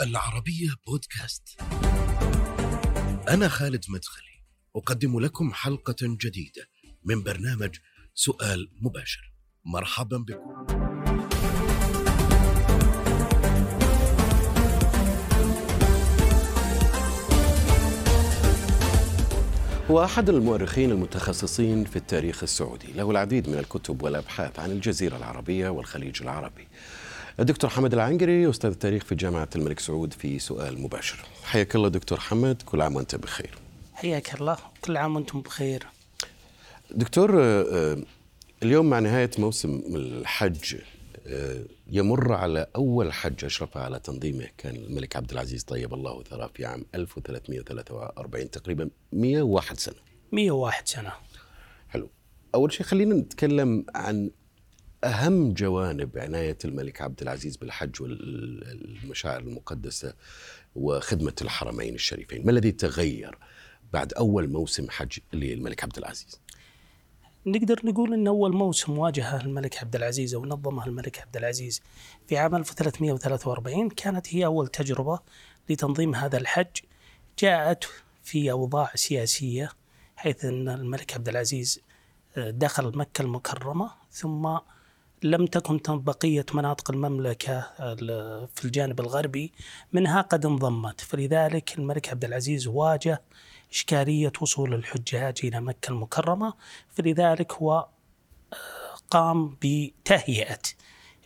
العربية بودكاست. أنا خالد مدخلي، أقدم لكم حلقة جديدة من برنامج سؤال مباشر. مرحبا بكم. هو أحد المؤرخين المتخصصين في التاريخ السعودي له العديد من الكتب والأبحاث عن الجزيرة العربية والخليج العربي. الدكتور حمد العنقري أستاذ التاريخ في جامعة الملك سعود في سؤال مباشر. حياك الله دكتور حمد كل عام وأنت بخير. حياك الله كل عام وأنتم بخير. دكتور آه، اليوم مع نهاية موسم الحج يمر على أول حج أشرف على تنظيمه كان الملك عبد العزيز طيب الله ثراه في عام 1343 تقريبا 101 سنة. 101 سنة. حلو. أول شيء خلينا نتكلم عن أهم جوانب عناية الملك عبد العزيز بالحج والمشاعر المقدسة وخدمة الحرمين الشريفين. ما الذي تغير بعد أول موسم حج للملك عبد العزيز؟ نقدر نقول إن أول موسم واجهه الملك عبد العزيز أو نظمه الملك عبد العزيز في عام 1343 كانت هي أول تجربة لتنظيم هذا الحج جاءت في أوضاع سياسية حيث إن الملك عبد العزيز آه، دخل مكة المكرمة ثم لم تكن بقية مناطق المملكة ال- في الجانب الغربي منها قد انضمت. فلذلك الملك عبد العزيز واجه إشكالية وصول الحجاج إلى مكة المكرمة فلذلك هو آه، قام بتهيئة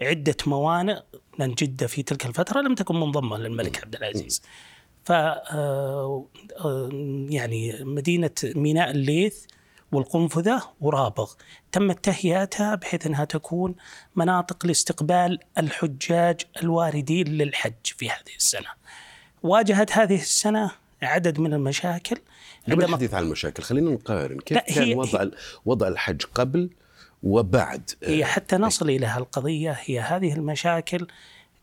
عدة موانئ لأن جدة في تلك الفترة لم تكن منضمة للملك عبد العزيز. ف آه، آه، يعني مدينة ميناء الليث والقنفذة ورابغ. تمت تهيئتها بحيث أنها تكون مناطق لاستقبال الحجاج الواردين للحج في هذه السنة. واجهت هذه السنة عدد من المشاكل قبل الحديث عن المشاكل خلينا نقارن. كيف كان هي- وضع وضع الحج قبل وبعد؟ هي حتى نصل إلى هالقضية هي هذه المشاكل.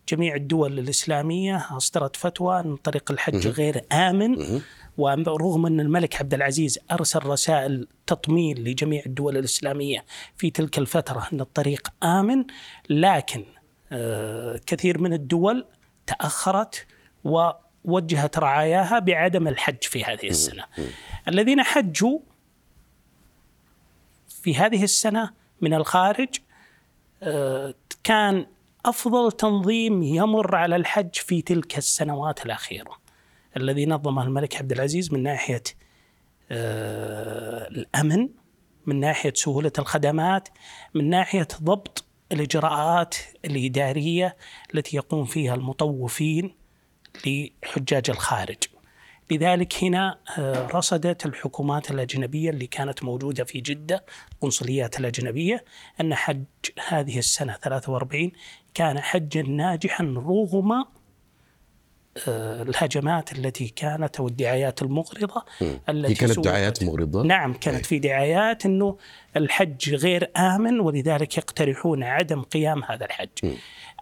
جميع الدول الإسلامية أصدرت فتوى أن طريق الحج غير آمن. ورغم أن الملك عبد العزيز أرسل رسائل تطمين لجميع الدول الإسلامية في تلك الفترة أن الطريق آمن لكن آه، كثير من الدول تأخرت ووجهت رعاياها بعدم الحج في هذه السنة. الذين حجوا في هذه السنة من الخارج آه، كان أفضل تنظيم يمر على الحج في تلك السنوات الأخيرة. الذي نظمه الملك عبد العزيز من ناحية آه، الأمن من ناحية سهولة الخدمات من ناحية ضبط الإجراءات الإدارية التي يقوم فيها المطوفين. لحجاج الخارج. لذلك هنا آه، رصدت الحكومات الأجنبية اللي كانت موجودة في جدة القنصليات الأجنبية أن حج هذه السنة 43 كان حجا ناجحا رغم الهجمات التي كانت أو الدعايات المغرضة التي هي كانت. دعايات مغرضة؟ نعم كانت في دعايات إنه الحج غير آمن ولذلك يقترحون عدم قيام هذا الحج.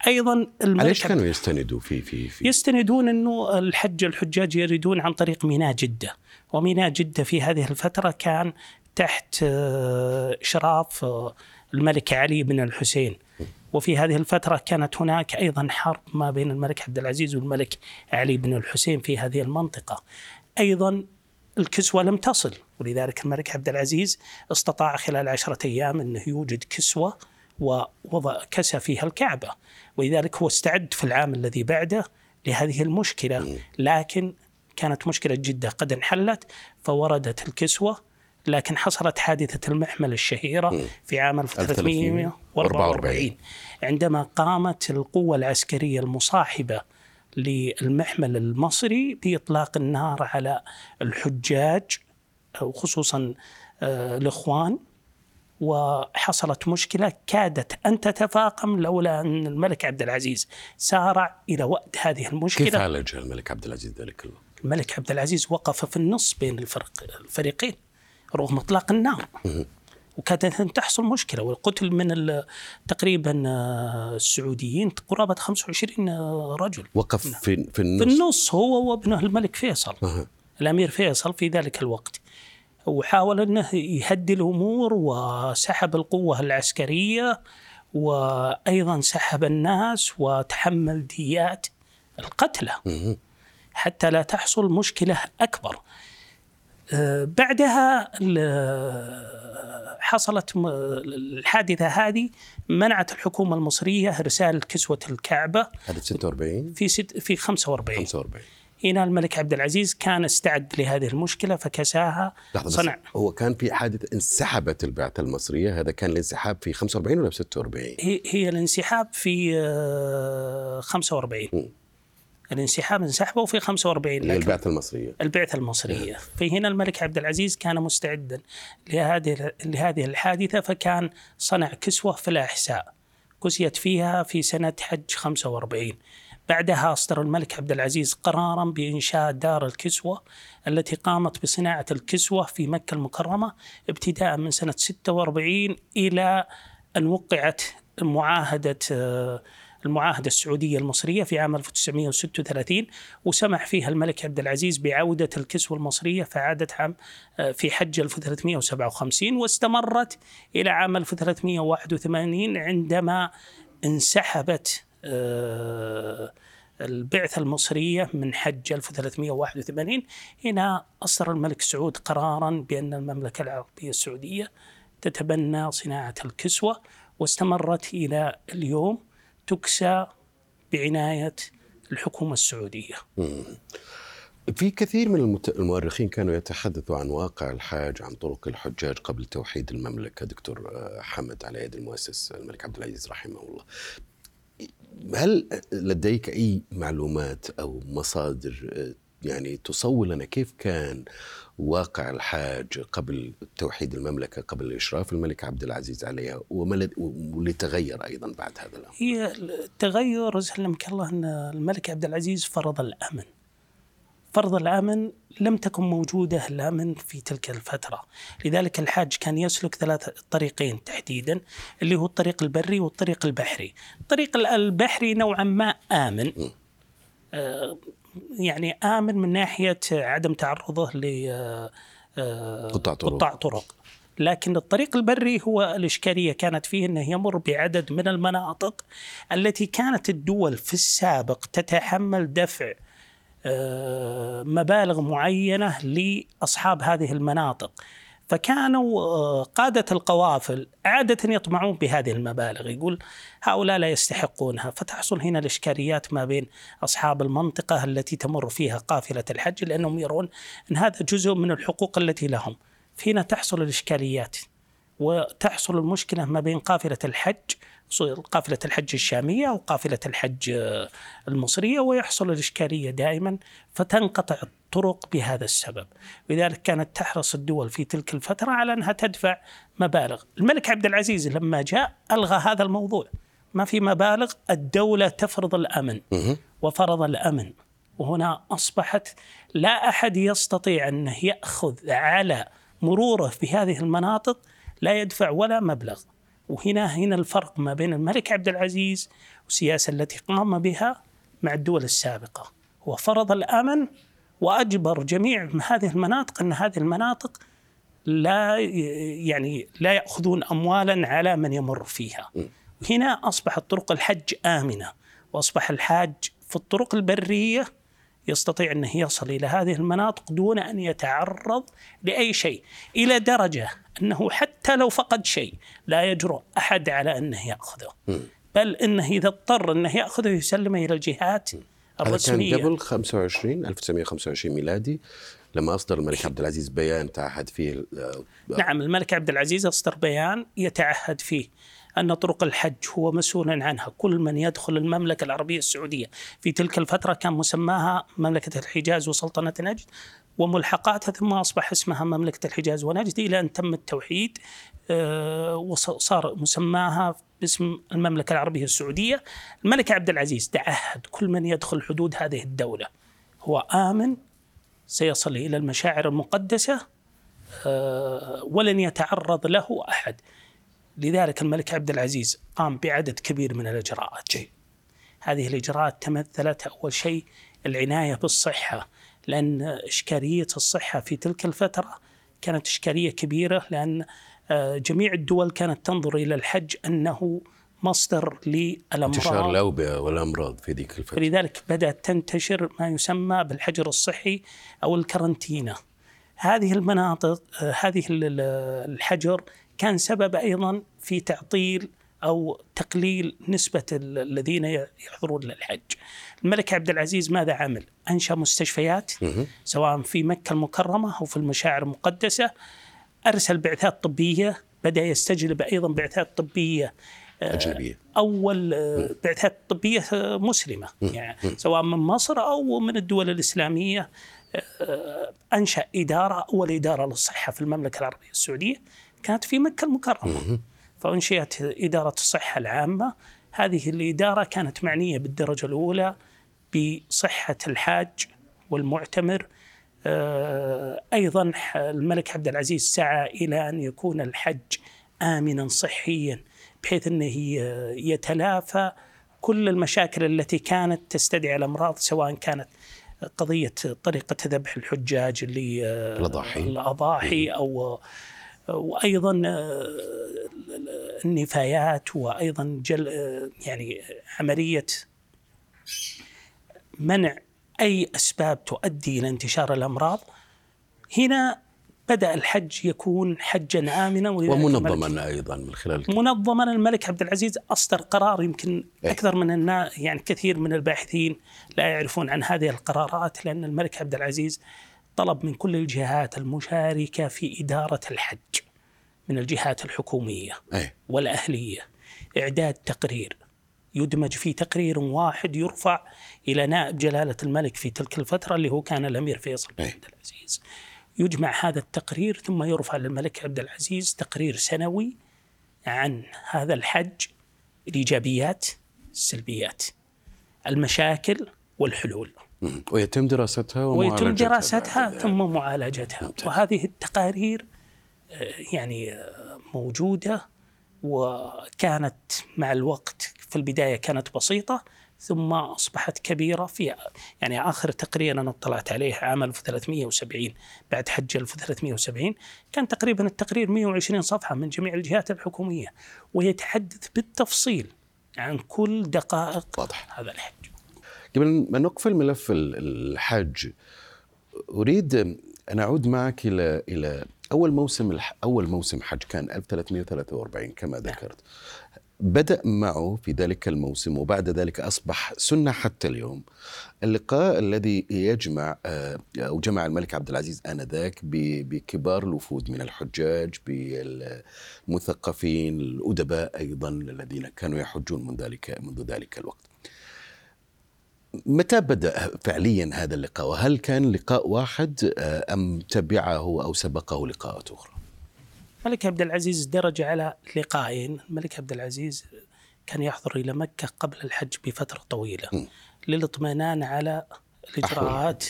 أيضا الملك على إيش كانوا يستندوا في في في؟ يستندون إنه الحج الحجاج يريدون عن طريق ميناء جدة. وميناء جدة في هذه الفترة كان تحت آه، إشراف آه، الملك علي بن الحسين. وفي هذه الفترة كانت هناك أيضا حرب ما بين الملك عبد العزيز والملك علي بن الحسين في هذه المنطقة. أيضا الكسوة لم تصل ولذلك الملك عبد العزيز استطاع خلال عشرة أيام أنه يوجد كسوة ووضع كسى فيها الكعبة ولذلك هو استعد في العام الذي بعده لهذه المشكلة. لكن كانت مشكلة جدة قد انحلت فوردت الكسوة لكن حصلت حادثة المحمل الشهيرة في عام 1344 عندما قامت القوة العسكرية المصاحبة للمحمل المصري بإطلاق النار على الحجاج وخصوصا آه، الإخوان وحصلت مشكلة كادت أن تتفاقم لولا أن الملك عبد العزيز سارع إلى وقت هذه كيف المشكلة عالجها الملك عبد العزيز ذلك الوقت؟ الملك عبد العزيز وقف في النص بين الفرق الفريقين. رغم اطلاق النار. وكادت ان تحصل مشكلة. والقتل من تقريبا السعوديين قرابة 25 رجل. وقف في في في النص. النص هو وابنه الملك فيصل. أها. الأمير فيصل في ذلك الوقت. وحاول أنه يهدي الأمور وسحب القوة العسكرية وأيضا سحب الناس وتحمل ديات القتلى. حتى لا تحصل مشكلة أكبر. آه، بعدها حصلت م- الحادثة هذه منعت الحكومة المصرية إرسال كسوة الكعبة هذا 46 في ست في 45 45 هنا الملك عبد العزيز كان استعد لهذه المشكلة فكساها. لحظة بس صنع. هو كان في حادث انسحبت البعثة المصرية هذا كان الانسحاب في 45 ولا في 46 هي هي الانسحاب في آه، 45 مم. الانسحاب انسحبوا في 45 اللي هي لكن البعثة المصرية. البعثة المصرية. فهنا الملك عبد العزيز كان مستعدا لهذه لهذه الحادثة فكان صنع كسوة في الأحساء. كسيت فيها في سنة حج 45 بعدها أصدر الملك عبد العزيز قرارا بإنشاء دار الكسوة التي قامت بصناعة الكسوة في مكة المكرمة ابتداء من سنة 46 إلى أن وقعت معاهدة آه، المعاهدة السعودية المصرية في عام 1936 وسمح فيها الملك عبد العزيز بعودة الكسوة المصرية فعادت عام آه، في حج 1357 واستمرت إلى عام 1381 عندما انسحبت آه، البعثة المصرية من حج 1381 هنا أصدر الملك سعود قرارا بأن المملكة العربية السعودية تتبنى صناعة الكسوة واستمرت إلى اليوم تكسى بعناية الحكومة السعودية. في كثير من المؤرخين كانوا يتحدثوا عن واقع الحاج عن طرق الحجاج قبل توحيد المملكة. دكتور آه، حمد على يد المؤسس الملك عبد العزيز رحمه الله. هل لديك أي معلومات أو مصادر آه، يعني تصور لنا كيف كان واقع الحاج قبل توحيد المملكة قبل إشراف الملك عبد العزيز عليها واللي تغير أيضا بعد هذا الأمر؟ هي التغير سلمك الله أن الملك عبد العزيز فرض الأمن. فرض الأمن لم تكن موجودة الأمن في تلك الفترة. لذلك الحاج كان يسلك ثلاث طريقين تحديدا اللي هو الطريق البري والطريق البحري. الطريق ال- البحري نوعا ما آمن. آه، يعني آمن من ناحية عدم تعرضه ل آه، قطاع طرق. قطاع طرق لكن الطريق البري هو الإشكالية كانت فيه أنه يمر بعدد من المناطق التي كانت الدول في السابق تتحمل دفع آه، مبالغ معينة لأصحاب هذه المناطق فكانوا آه، قادة القوافل عادة يطمعون بهذه المبالغ يقول هؤلاء لا يستحقونها. فتحصل هنا الإشكاليات ما بين أصحاب المنطقة التي تمر فيها قافلة الحج لأنهم يرون أن هذا جزء من الحقوق التي لهم. فينا تحصل الإشكاليات وتحصل المشكلة ما بين قافلة الحج قافلة الحج الشامية وقافلة الحج آه، المصرية ويحصل الإشكالية دائما فتنقطع الطرق بهذا السبب. لذلك كانت تحرص الدول في تلك الفترة على أنها تدفع مبالغ. الملك عبد العزيز لما جاء ألغى هذا الموضوع. ما في مبالغ الدولة تفرض الأمن. وفرض الأمن. وهنا أصبحت لا أحد يستطيع أنه يأخذ على مروره في هذه المناطق لا يدفع ولا مبلغ. وهنا هنا الفرق ما بين الملك عبد العزيز والسياسة التي قام بها مع الدول السابقة. هو فرض الأمن وأجبر جميع هذه المناطق أن هذه المناطق لا يعني لا يأخذون أموالا على من يمر فيها. هنا أصبحت طرق الحج آمنة وأصبح الحاج في الطرق البرية يستطيع أنه يصل إلى هذه المناطق دون أن يتعرض لأي شيء إلى درجة أنه حتى لو فقد شيء لا يجرؤ أحد على أنه يأخذه. بل أنه إذا اضطر أنه يأخذه يسلمه إلى الجهات هذا الرسمية. كان قبل 25 1925 ميلادي لما أصدر الملك عبد العزيز بيان تعهد فيه نعم الملك عبد العزيز أصدر بيان يتعهد فيه. أن طرق الحج هو مسؤول عنها. كل من يدخل المملكة العربية السعودية في تلك الفترة كان مسماها مملكة الحجاز وسلطنة نجد وملحقاتها ثم أصبح اسمها مملكة الحجاز ونجد إلى أن تم التوحيد آه، وصار مسماها باسم المملكة العربية السعودية. الملك عبد العزيز تعهد كل من يدخل حدود هذه الدولة. هو آمن سيصل إلى المشاعر المقدسة آه، ولن يتعرض له أحد. لذلك الملك عبد العزيز قام بعدد كبير من الإجراءات. هذه الإجراءات تمثلت أول شيء العناية بالصحة، لأن إشكالية الصحة في تلك الفترة كانت إشكالية كبيرة لأن آه، جميع الدول كانت تنظر إلى الحج أنه مصدر انتشار للأمراض الأوبئة والأمراض في ذيك الفترة. فلذلك بدأت تنتشر ما يسمى بالحجر الصحي أو الكرنتينة هذه المناطق آه، هذه ال- ال- الحجر كان سبب أيضا في تعطيل أو تقليل نسبة ال- الذين يحضرون للحج. الملك عبد العزيز ماذا عمل؟ أنشأ مستشفيات. سواء في مكة المكرمة أو في المشاعر المقدسة. أرسل بعثات طبية بدأ يستجلب أيضا بعثات طبية أجنبية. أول آه، بعثات طبية آه، مسلمة. يعني سواء من مصر أو من الدول الإسلامية. آه، أنشأ إدارة أول إدارة للصحة في المملكة العربية السعودية. كانت في مكة المكرمة. فأنشئت إدارة الصحة العامة. هذه الإدارة كانت معنية بالدرجة الأولى بصحة الحاج والمعتمر. آه، أيضا ح- الملك عبد العزيز سعى إلى أن يكون الحج امنا صحيا بحيث أنه ي- يتلافى كل المشاكل التي كانت تستدعي الأمراض سواء كانت قضية طريقة ذبح الحجاج اللي آه، الأضاحي. أو وأيضا آه، النفايات وأيضا جل آه، يعني عملية منع أي أسباب تؤدي إلى انتشار الأمراض هنا بدأ الحج يكون حجا امنا ومنظما أيضا من خلال منظما الملك عبد العزيز أصدر قرار يمكن إيه. أكثر من النا يعني كثير من الباحثين لا يعرفون عن هذه القرارات لأن الملك عبد العزيز طلب من كل الجهات المشاركة في إدارة الحج من الجهات الحكومية أي والأهلية إعداد تقرير يدمج في تقرير واحد يرفع إلى نائب جلالة الملك في تلك الفترة اللي هو كان الأمير فيصل بن إيه. عبد العزيز. يجمع هذا التقرير ثم يرفع للملك عبد العزيز تقرير سنوي عن هذا الحج الإيجابيات السلبيات المشاكل والحلول. ويتم دراستها ويتم ومعالجتها دراستها بعد. ذلك. ثم معالجتها. وهذه التقارير آه، يعني آه، موجودة وكانت مع الوقت في البداية كانت بسيطة ثم أصبحت كبيرة في يعني آخر تقرير أنا اطلعت عليه عام 1370 بعد حج 1370 كان تقريبا التقرير 120 صفحة من جميع الجهات الحكومية ويتحدث بالتفصيل عن كل دقائق واضح. هذا الحج. قبل ما نقفل ملف ال- الحج. أريد أن أعود معك إلى إلى أول موسم الح... أول موسم حج كان 1343 كما ذكرت. بدأ معه في ذلك الموسم وبعد ذلك أصبح سنة حتى اليوم. اللقاء الذي يجمع آه، أو جمع الملك عبد العزيز آنذاك ب- بكبار الوفود من الحجاج بالمثقفين الأدباء أيضا الذين كانوا يحجون من ذلك منذ ذلك الوقت. متى بدأ فعليا هذا اللقاء؟ وهل كان لقاء واحد آه، أم تبعه أو سبقه لقاءات أخرى؟ الملك عبد العزيز درج على لقاءين الملك عبد العزيز كان يحضر إلى مكة قبل الحج بفترة طويلة م. للاطمئنان على الإجراءات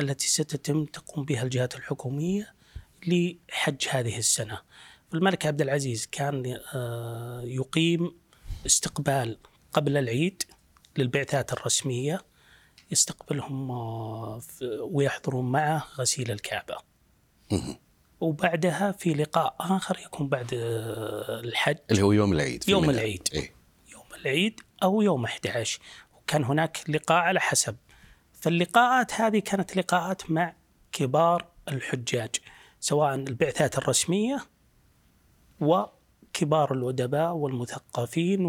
التي ستتم تقوم بها الجهات الحكومية لحج هذه السنة. الملك عبد العزيز كان آه، يقيم استقبال قبل العيد للبعثات الرسمية يستقبلهم آه، ويحضرون معه غسيل الكعبة وبعدها في لقاء آخر يكون بعد آه، الحج اللي هو يوم العيد يوم. العيد. إيه؟ يوم العيد أو يوم 11 وكان هناك لقاء على حسب فاللقاءات هذه كانت لقاءات مع كبار الحجاج سواء البعثات الرسمية وكبار الأدباء والمثقفين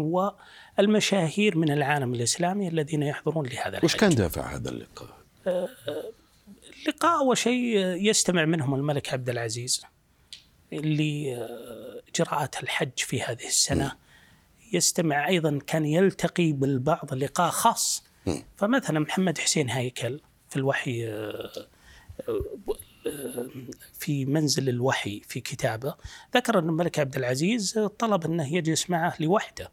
والمشاهير من العالم الإسلامي الذين يحضرون لهذا وش الحج كان دافع هذا اللقاء؟ اللقاء أول شيء يستمع منهم الملك عبد العزيز لإجراءات الحج في هذه السنة. يستمع أيضا كان يلتقي بالبعض لقاء خاص. فمثلا محمد حسين هيكل في الوحي آه، آه، في منزل الوحي في كتابه ذكر أن الملك عبد العزيز طلب أنه يجلس معه لوحده.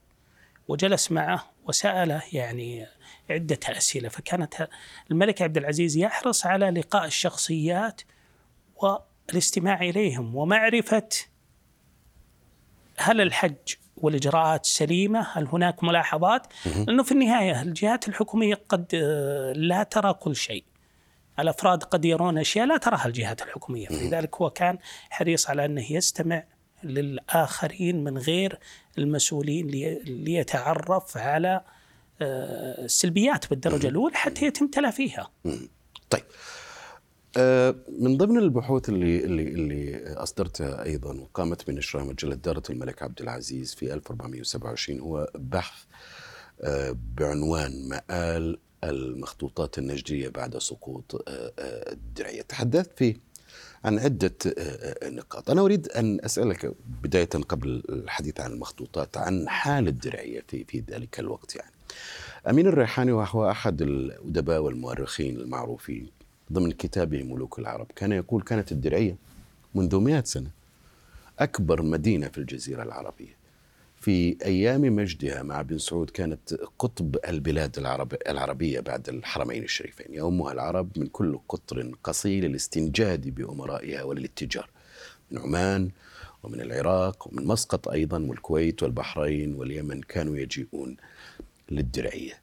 وجلس معه وسأله يعني عدة أسئلة. فكانت الملك عبد العزيز يحرص على لقاء الشخصيات والاستماع إليهم ومعرفة هل الحج والإجراءات سليمة؟ هل هناك ملاحظات؟ لأنه في النهاية الجهات الحكومية قد لا ترى كل شيء. الأفراد قد يرون أشياء لا تراها الجهات الحكومية، فلذلك هو كان حريص على أنه يستمع للآخرين من غير المسؤولين لي- ليتعرف على آه، السلبيات بالدرجة الأولى حتى يتم تلافيها. طيب. آه، من ضمن البحوث اللي اللي اللي أصدرتها أيضا وقامت بنشرها مجلة داره الملك عبد العزيز في 1427 هو بحث آه، بعنوان مآل المخطوطات النجدية بعد سقوط آه، آه، الدرعية. تحدثت فيه عن عدة آه، آه، نقاط. أنا أريد أن أسألك بداية قبل الحديث عن المخطوطات عن حال الدرعية في في ذلك الوقت يعني. أمين الريحاني وهو أحد الأدباء والمؤرخين المعروفين ضمن كتابه ملوك العرب كان يقول كانت الدرعية منذ مئة سنة أكبر مدينة في الجزيرة العربية. في أيام مجدها مع بن سعود كانت قطب البلاد العرب العربية بعد الحرمين الشريفين. يؤمها العرب من كل قطر قصي للاستنجاد بأمرائها وللاتجار. من عمان ومن العراق ومن مسقط أيضا والكويت والبحرين واليمن كانوا يجيئون للدرعية.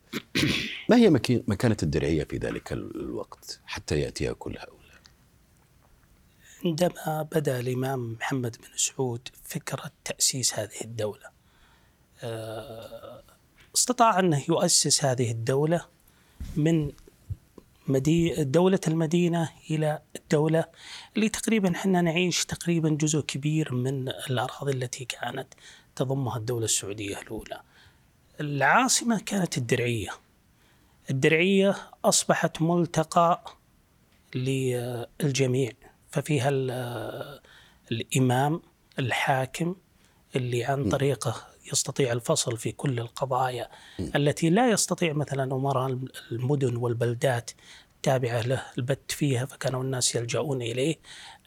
ما هي مكانة الدرعية في ذلك الوقت حتى يأتيها كل هؤلاء؟ عندما بدا الإمام محمد بن سعود فكرة تأسيس هذه الدولة آه، استطاع انه يؤسس هذه الدولة من مدي... دولة المدينة إلى الدولة اللي تقريبا إحنا نعيش تقريبا جزء كبير من الأراضي التي كانت تضمها الدولة السعودية الأولى. العاصمة كانت الدرعية. الدرعية أصبحت ملتقى للجميع ففيها ال- الإمام الحاكم اللي عن طريقه يستطيع الفصل في كل القضايا. التي لا يستطيع مثلا أمراء المدن والبلدات التابعة له البت فيها فكانوا الناس يلجؤون إليه.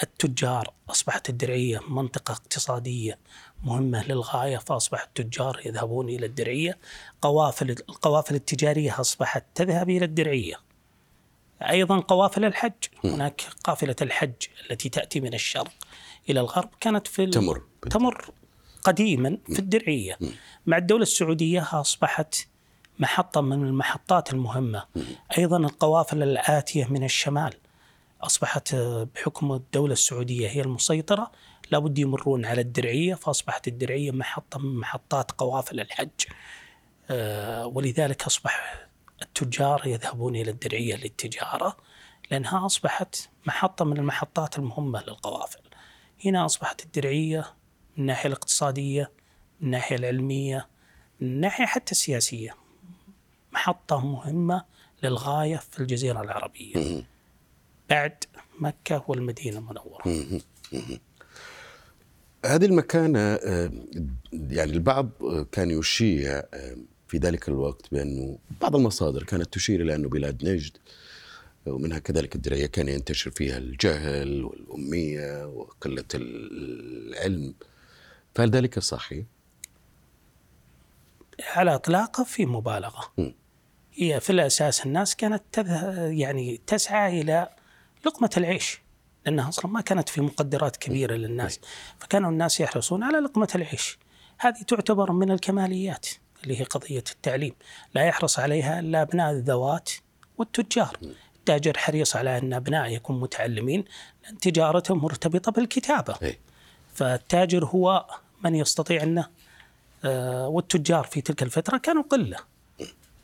التجار أصبحت الدرعية منطقة اقتصادية مهمة للغاية فأصبح التجار يذهبون إلى الدرعية. قوافل القوافل التجارية أصبحت تذهب إلى الدرعية. أيضا قوافل الحج. هناك قافلة الحج التي تأتي من الشرق إلى الغرب كانت في تمر. تمر. قديما في الدرعية. مع الدولة السعودية أصبحت محطة من المحطات المهمة. أيضا القوافل الآتية من الشمال. أصبحت بحكم الدولة السعودية هي المسيطرة. لابد يمرون على الدرعية فأصبحت الدرعية محطة من محطات قوافل الحج. آه، ولذلك أصبح التجار يذهبون إلى الدرعية للتجارة لأنها أصبحت محطة من المحطات المهمة للقوافل. هنا أصبحت الدرعية من الناحيه الاقتصادية، من الناحيه العلمية، من الناحيه حتى السياسية. محطة مهمة للغاية في الجزيرة العربية. بعد مكة والمدينة المنورة. هذه المكانة آه، يعني البعض آه، كان يشيع آه، في ذلك الوقت بأنه بعض المصادر كانت تشير إلى أنه بلاد نجد ومنها كذلك الدرعية كان ينتشر فيها الجهل والأمية وقلة العلم فهل ذلك صحيح؟ على إطلاقه في مبالغة. م. هي في الأساس الناس كانت يعني تسعى إلى لقمة العيش لأنها أصلا ما كانت في مقدرات كبيرة للناس فكانوا الناس يحرصون على لقمة العيش. هذه تعتبر من الكماليات اللي هي قضية التعليم، لا يحرص عليها إلا أبناء الذوات والتجار. التاجر حريص على أن أبنائه يكونوا متعلمين لأن تجارتهم مرتبطة بالكتابة. إيه. فالتاجر هو من يستطيع أنه آه، والتجار في تلك الفترة كانوا قلة.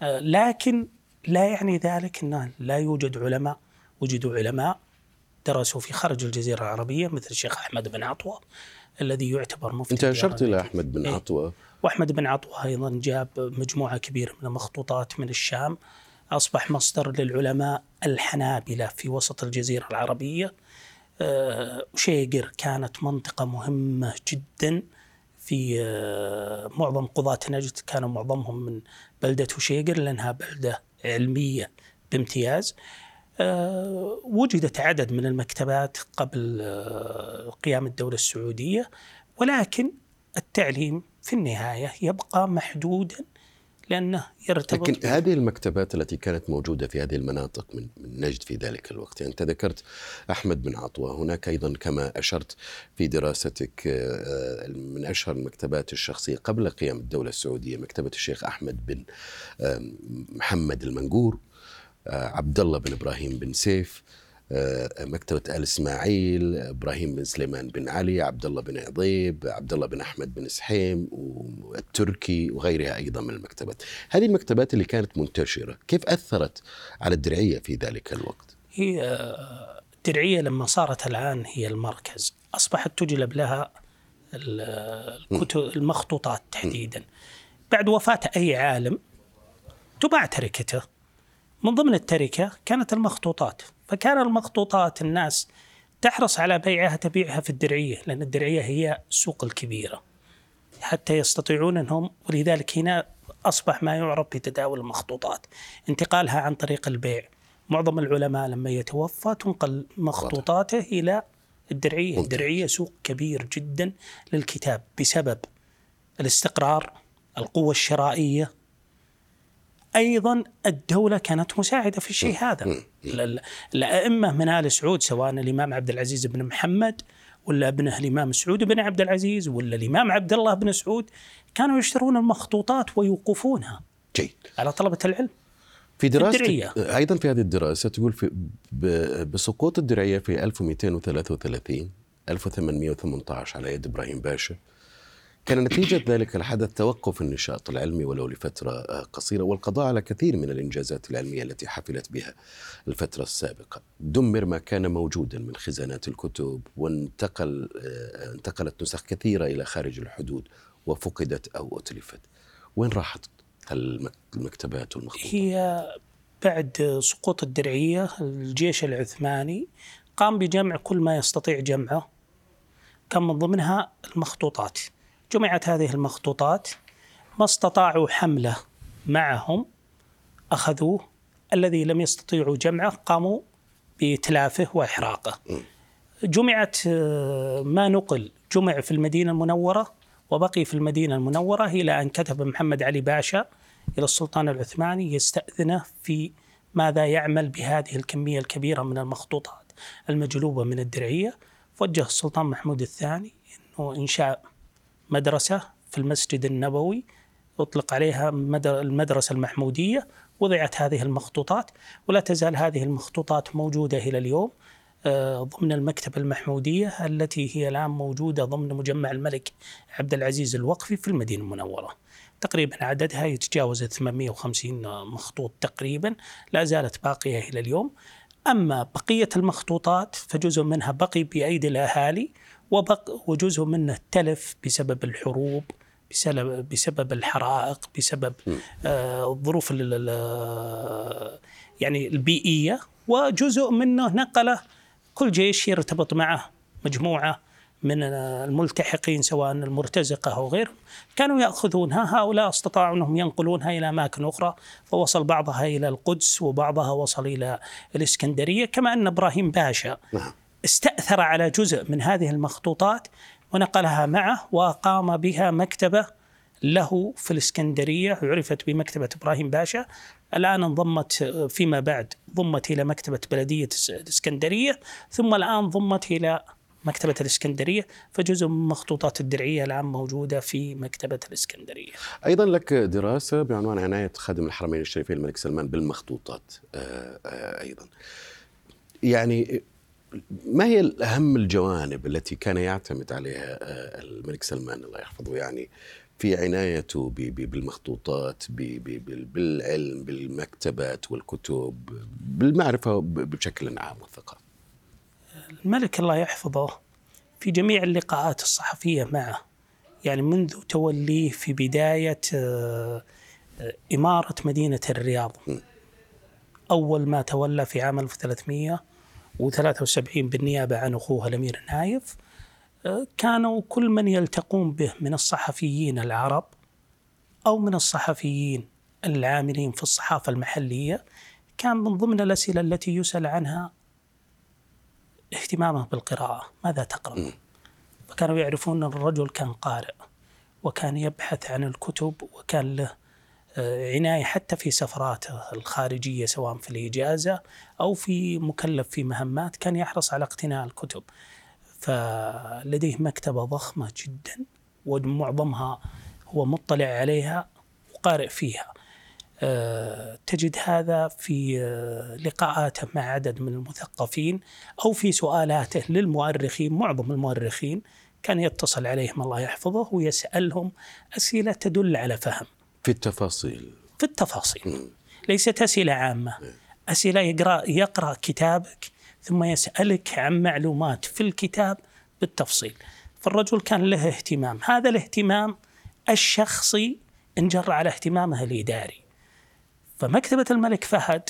آه، لكن لا يعني ذلك انه لا يوجد علماء، وجدوا علماء درسوا في خارج الجزيرة العربية مثل الشيخ أحمد بن عطوة الذي يعتبر مفتي أنت أشرت ديار إلى أحمد بن إيه. عطوة. وأحمد بن عطوة أيضا جاب مجموعة كبيرة من المخطوطات من الشام. أصبح مصدر للعلماء الحنابلة في وسط الجزيرة العربية. آه، شيقر كانت منطقة مهمة جدا. في آه، معظم قضاة نجد كانوا معظمهم من بلدة شيقر لأنها بلدة علمية بامتياز. آه، وجدت عدد من المكتبات قبل آه، قيام الدولة السعودية ولكن التعليم في النهاية يبقى محدودا لأنه يرتبط لكن هذه المكتبات التي كانت موجودة في هذه المناطق من من نجد في ذلك الوقت. يعني أنت ذكرت أحمد بن عطوة هناك أيضا كما أشرت في دراستك آه، من أشهر المكتبات الشخصية قبل قيام الدولة السعودية مكتبة الشيخ أحمد بن آه، محمد المنقور آه، عبد الله بن إبراهيم بن سيف آه، مكتبة آل إسماعيل إبراهيم بن سليمان بن علي عبد الله بن عضيب عبد الله بن أحمد بن سحيم والتركي وغيرها أيضا من المكتبات. هذه المكتبات اللي كانت منتشرة كيف أثرت على الدرعية في ذلك الوقت؟ هي الدرعية لما صارت الآن هي المركز. أصبحت تجلب لها الكتب المخطوطات تحديدا. بعد وفاة أي عالم تباع تركته. من ضمن التركة كانت المخطوطات. فكان المخطوطات الناس تحرص على بيعها تبيعها في الدرعية لأن الدرعية هي السوق الكبيرة. حتى يستطيعون أنهم ولذلك هنا أصبح ما يعرف بتداول المخطوطات. انتقالها عن طريق البيع. معظم العلماء لما يتوفى تنقل مخطوطاته إلى الدرعية. الدرعية سوق كبير جدا للكتاب بسبب الاستقرار القوة الشرائية أيضا الدولة كانت مساعدة في الشيء هذا. الأئمة من آل سعود سواء الإمام عبد العزيز بن محمد ولا ابنه الإمام سعود بن عبد العزيز ولا الإمام عبد الله بن سعود كانوا يشترون المخطوطات ويوقفونها جيد. على طلبة العلم. في دراسة أيضا في هذه الدراسة تقول في بسقوط الدرعية في 1233 1818 على يد إبراهيم باشا كان نتيجة ذلك الحدث توقف النشاط العلمي ولو لفترة آه، قصيرة والقضاء على كثير من الإنجازات العلمية التي حفلت بها الفترة السابقة. دمر ما كان موجودا من خزانات الكتب وانتقل آه، انتقلت نسخ كثيرة إلى خارج الحدود وفقدت أو أتلفت. وين راحت المكتبات والمخطوطات؟ هي بعد سقوط الدرعية الجيش العثماني قام بجمع كل ما يستطيع جمعه. كان من ضمنها المخطوطات. جمعت هذه المخطوطات ما استطاعوا حملة معهم أخذوه الذي لم يستطيعوا جمعه قاموا بإتلافه وإحراقه. جمعت آه، ما نقل جمع في المدينة المنورة وبقي في المدينة المنورة إلى أن كتب محمد علي باشا إلى السلطان العثماني يستأذنه في ماذا يعمل بهذه الكمية الكبيرة من المخطوطات المجلوبة من الدرعية. فوجه السلطان محمود الثاني أنه إنشاء مدرسة في المسجد النبوي أطلق عليها المدرسة المحمودية وضعت هذه المخطوطات ولا تزال هذه المخطوطات موجودة إلى اليوم آه، ضمن المكتبة المحمودية التي هي الآن موجودة ضمن مجمع الملك عبد العزيز الوقفي في المدينة المنورة. تقريبا عددها يتجاوز 850 مخطوط تقريبا لا زالت باقية إلى اليوم. أما بقية المخطوطات فجزء منها بقي بأيدي الأهالي وبق وجزء منه تلف بسبب الحروب بسبب بسبب الحرائق بسبب آه الظروف يعني البيئية. وجزء منه نقله كل جيش يرتبط معه مجموعة من الملتحقين سواء المرتزقة أو غيرهم. كانوا ياخذونها هؤلاء استطاعوا أنهم ينقلونها إلى أماكن أخرى. فوصل بعضها إلى القدس وبعضها وصل إلى الإسكندرية كما أن إبراهيم باشا نعم. استأثر على جزء من هذه المخطوطات ونقلها معه وقام بها مكتبة له في الإسكندرية عرفت بمكتبة إبراهيم باشا. الآن انضمت فيما بعد ضمت إلى مكتبة بلدية الإسكندرية ثم الآن ضمت إلى مكتبة الإسكندرية. فجزء من مخطوطات الدرعية الآن موجودة في مكتبة الإسكندرية. أيضا لك دراسة بعنوان عناية خادم الحرمين الشريفين الملك سلمان بالمخطوطات آه، آه، أيضا. يعني ما هي أهم الجوانب التي كان يعتمد عليها آه، الملك سلمان؟ الله يحفظه يعني في عنايته بالمخطوطات بالعلم بالمكتبات والكتب بالمعرفة بشكل عام والثقافة الملك الله يحفظه في جميع اللقاءات الصحفية معه. يعني منذ توليه في بداية آه، إمارة مدينة الرياض. أول ما تولى في عام 1300 و73 بالنيابة عن أخوها الأمير نايف آه، كانوا كل من يلتقون به من الصحفيين العرب أو من الصحفيين العاملين في الصحافة المحلية كان من ضمن الأسئلة التي يسأل عنها اهتمامه بالقراءة ماذا تقرأ؟ فكانوا يعرفون أن الرجل كان قارئ وكان يبحث عن الكتب وكان له عناية حتى في سفراته الخارجية سواء في الإجازة أو في مكلف في مهمات كان يحرص على اقتناء الكتب. فلديه مكتبة ضخمة جدا ومعظمها هو مطلع عليها وقارئ فيها. آه، تجد هذا في آه، لقاءاته مع عدد من المثقفين أو في سؤالاته للمؤرخين معظم المؤرخين. كان يتصل عليهم الله يحفظه ويسألهم أسئلة تدل على فهم. في التفاصيل. في التفاصيل. ليست أسئلة عامة. أسئلة يقرأ, يقرأ كتابك ثم يسألك عن معلومات في الكتاب بالتفصيل. فالرجل كان له اهتمام. هذا الاهتمام الشخصي انجر على اهتمامه الإداري. فمكتبة الملك فهد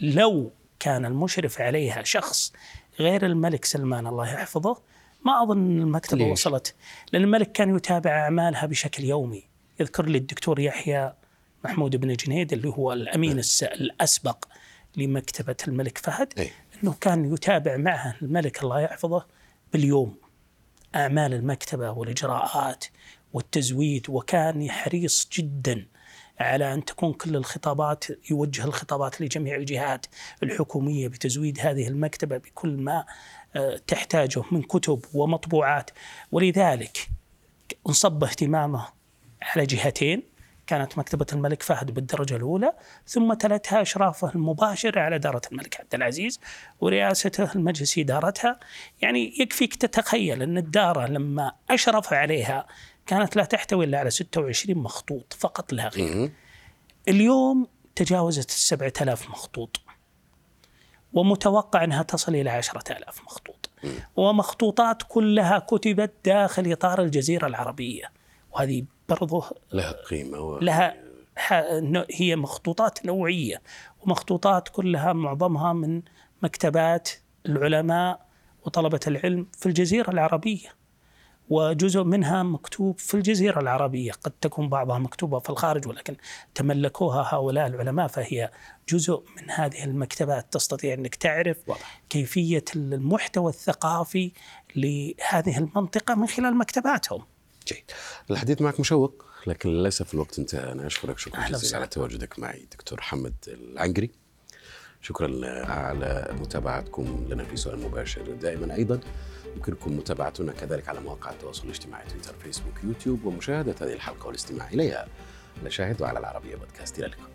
لو كان المشرف عليها شخص غير الملك سلمان الله يحفظه ما أظن المكتبة ليش؟ وصلت. لأن الملك كان يتابع أعمالها بشكل يومي. يذكر لي الدكتور يحيى محمود بن جنيد اللي هو الأمين الس- الأسبق لمكتبة الملك فهد أي. أنه كان يتابع معه الملك الله يحفظه باليوم. أعمال المكتبة والإجراءات والتزويد وكان حريص جدا على أن تكون كل الخطابات يوجه الخطابات لجميع الجهات الحكومية بتزويد هذه المكتبة بكل ما آه، تحتاجه من كتب ومطبوعات. ولذلك انصب اهتمامه على جهتين. كانت مكتبة الملك فهد بالدرجة الأولى ثم تلتها إشرافه المباشر على دارة الملك عبد العزيز ورئاسته المجلس إدارتها. يعني يكفيك تتخيل أن الدارة لما أشرف عليها كانت لا تحتوي إلا على 26 مخطوط فقط لا غير. اليوم تجاوزت السبعة آلاف مخطوط ومتوقع أنها تصل إلى عشرة آلاف مخطوط. ومخطوطات كلها كتبت داخل إطار الجزيرة العربية وهذه برضه لها قيمة و... لها هي مخطوطات نوعية ومخطوطات كلها معظمها من مكتبات العلماء وطلبة العلم في الجزيرة العربية وجزء منها مكتوب في الجزيرة العربية قد تكون بعضها مكتوبة في الخارج ولكن تملكوها هؤلاء العلماء فهي جزء من هذه المكتبات تستطيع أنك تعرف. كيفية المحتوى الثقافي لهذه المنطقة من خلال مكتباتهم جيد. الحديث معك مشوق لكن للأسف الوقت انتهى. أنا أشكرك شكرا جزيلا. على تواجدك معي دكتور حمد العنقري. شكرا على متابعتكم لنا في سؤال مباشر. دائما أيضا يمكنكم متابعتنا كذلك على مواقع التواصل الاجتماعي تويتر فيسبوك يوتيوب ومشاهدة هذه الحلقة والاستماع إليها. على شاهد وعلى العربية بودكاست. إلى اللقاء.